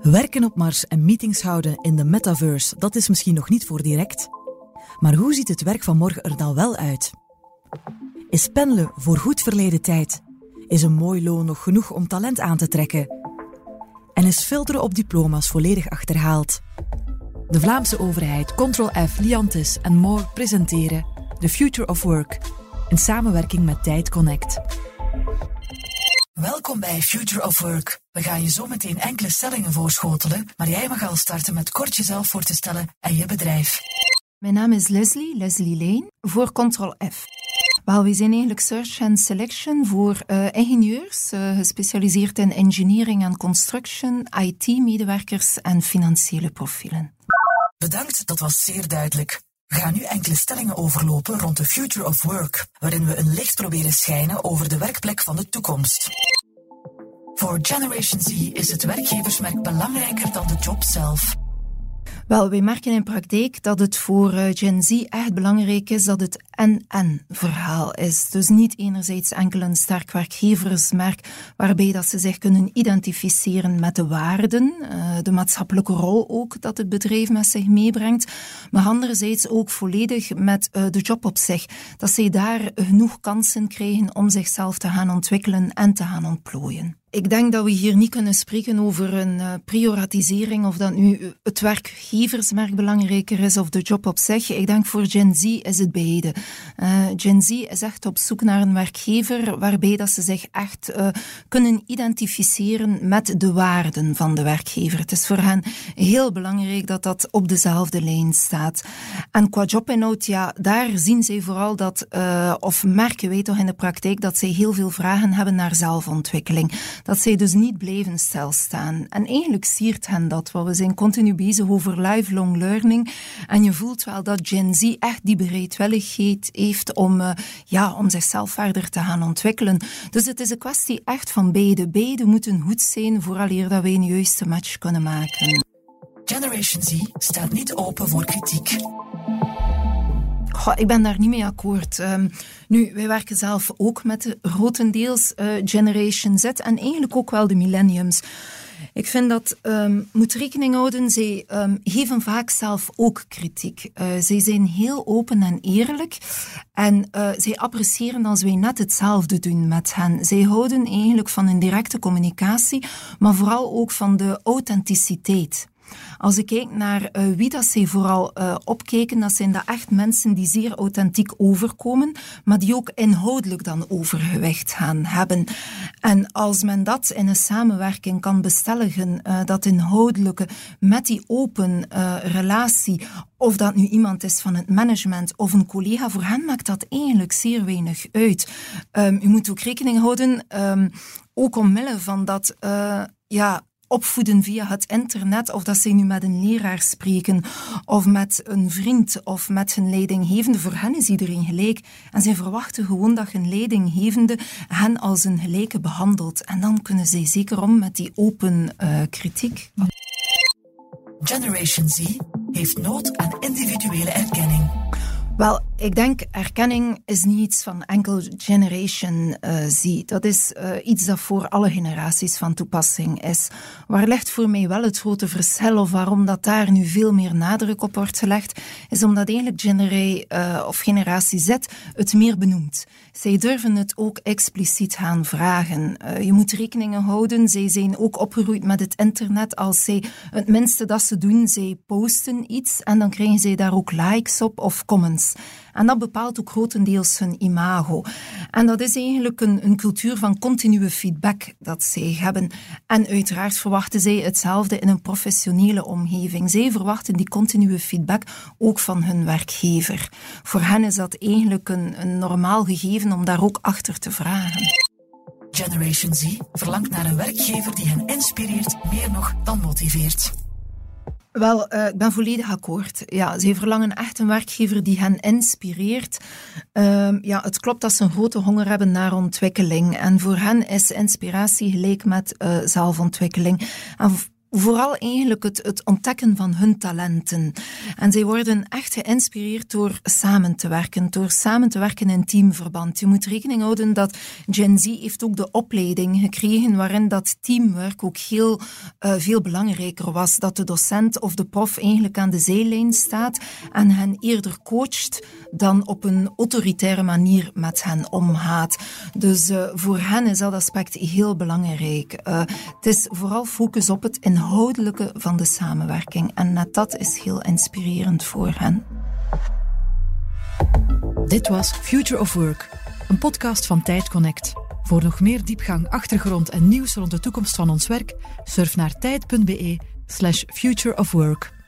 Werken op Mars en meetings houden in de metaverse, dat is misschien nog niet voor direct. Maar hoe ziet het werk van morgen er dan wel uit? Is pendelen voor goed verleden tijd? Is een mooi loon nog genoeg om talent aan te trekken? En is filteren op diploma's volledig achterhaald? De Vlaamse overheid, Control F, Liantis en More presenteren The Future of Work in samenwerking met Tijd Connect. Welkom bij Future of Work. We gaan je zo meteen enkele stellingen voorschotelen, maar jij mag al starten met kort jezelf voor te stellen en je bedrijf. Mijn naam is Leslie, Leslie Lane, voor Control F. Wel, we zijn eigenlijk search and selection voor uh, ingenieurs, uh, gespecialiseerd in engineering en construction, IT-medewerkers en financiële profielen. Bedankt, dat was zeer duidelijk. We gaan nu enkele stellingen overlopen rond de Future of Work, waarin we een licht proberen schijnen over de werkplek van de toekomst. Voor Generation Z is het werkgeversmerk belangrijker dan de job zelf. Wel, wij merken in praktijk dat het voor eh, Gen Z echt belangrijk is dat het en-en verhaal is. Dus niet enerzijds enkel een sterk werkgeversmerk waarbij dat ze zich kunnen identificeren met de waarden, eh, de maatschappelijke rol ook dat het bedrijf met zich meebrengt, maar anderzijds ook volledig met eh, de job op zich. Dat zij daar genoeg kansen krijgen om zichzelf te gaan ontwikkelen en te gaan ontplooien. Ik denk dat we hier niet kunnen spreken over een uh, prioratisering of dat nu het werkgeversmerk belangrijker is of de job op zich. Ik denk voor Gen Z is het beide. Uh, Gen Z is echt op zoek naar een werkgever waarbij dat ze zich echt uh, kunnen identificeren met de waarden van de werkgever. Het is voor hen heel belangrijk dat dat op dezelfde lijn staat. En qua jobinhoud, ja, daar zien zij vooral dat, of merken wij toch in de praktijk, dat zij heel veel vragen hebben naar zelfontwikkeling dat zij dus niet blijven stilstaan. En eigenlijk siert hen dat, want we zijn continu bezig over lifelong learning. En je voelt wel dat Gen Z echt die bereidwilligheid heeft om, uh, ja, om zichzelf verder te gaan ontwikkelen. Dus het is een kwestie echt van beide. Beide moeten goed zijn vooraleer dat wij een juiste match kunnen maken. Generation Z staat niet open voor kritiek. Ik ben daar niet mee akkoord. Um, nu, wij werken zelf ook met de grotendeels uh, Generation Z en eigenlijk ook wel de millenniums. Ik vind dat um, moet rekening houden. Zij um, geven vaak zelf ook kritiek. Uh, zij zijn heel open en eerlijk. En uh, zij appreciëren als wij net hetzelfde doen met hen. Zij houden eigenlijk van een directe communicatie, maar vooral ook van de authenticiteit. Als ik kijk naar uh, wie dat vooral uh, opkijken, dat zijn dat echt mensen die zeer authentiek overkomen, maar die ook inhoudelijk dan overgewicht gaan hebben. En als men dat in een samenwerking kan bestelligen, uh, dat inhoudelijke met die open relatie, of dat nu iemand is van het management of een collega, voor hen maakt dat eigenlijk zeer weinig uit. Um, u moet ook rekening houden, um, ook omwille van dat, ja, opvoeden via het internet, of dat ze nu met een leraar spreken, of met een vriend, of met hun leidinggevende. Voor hen is iedereen gelijk. En zij verwachten gewoon dat hun leidinggevende hen als een gelijke behandelt. En dan kunnen zij zeker om met die open uh, kritiek. Generation Z heeft nood aan individuele erkenning. Wel, ik denk erkenning is niet iets van enkel Generation uh, Z. Dat is uh, iets dat voor alle generaties van toepassing is. Waar ligt voor mij wel het grote verschil, of waarom dat daar nu veel meer nadruk op wordt gelegd, is omdat eigenlijk genera uh, of generatie Z het meer benoemt. Zij durven het ook expliciet gaan vragen. je moet rekeningen houden, zij zijn ook opgegroeid met het internet. Als zij het minste dat ze doen, zij posten iets en dan krijgen zij daar ook likes op of comments. En dat bepaalt ook grotendeels hun imago. En dat is eigenlijk een, een cultuur van continue feedback dat zij hebben. En uiteraard verwachten zij hetzelfde in een professionele omgeving. Zij verwachten die continue feedback ook van hun werkgever. Voor hen is dat eigenlijk een, een normaal gegeven om daar ook achter te vragen. Generation Z verlangt naar een werkgever die hen inspireert, meer nog dan motiveert. Wel, uh, ik ben volledig akkoord. Ja, ze verlangen echt een werkgever die hen inspireert. Uh, ja, het klopt dat ze een grote honger hebben naar ontwikkeling. En voor hen is inspiratie gelijk met uh, zelfontwikkeling. En vooral eigenlijk het, het, ontdekken van hun talenten. En zij worden echt geïnspireerd door samen te werken, door samen te werken in teamverband. Je moet rekening houden dat Gen Z heeft ook de opleiding gekregen waarin dat teamwork ook heel uh, veel belangrijker was. Dat de docent of de prof eigenlijk aan de zijlijn staat en hen eerder coacht dan op een autoritaire manier met hen omgaat. Dus uh, voor hen is dat aspect heel belangrijk. Uh, het is vooral focus op het in inhoudelijke van de samenwerking. En dat is heel inspirerend voor hen. Dit was Future of Work, een podcast van Tijd Connect. Voor nog meer diepgang, achtergrond en nieuws rond de toekomst van ons werk, surf naar tijd.be/slash future of work.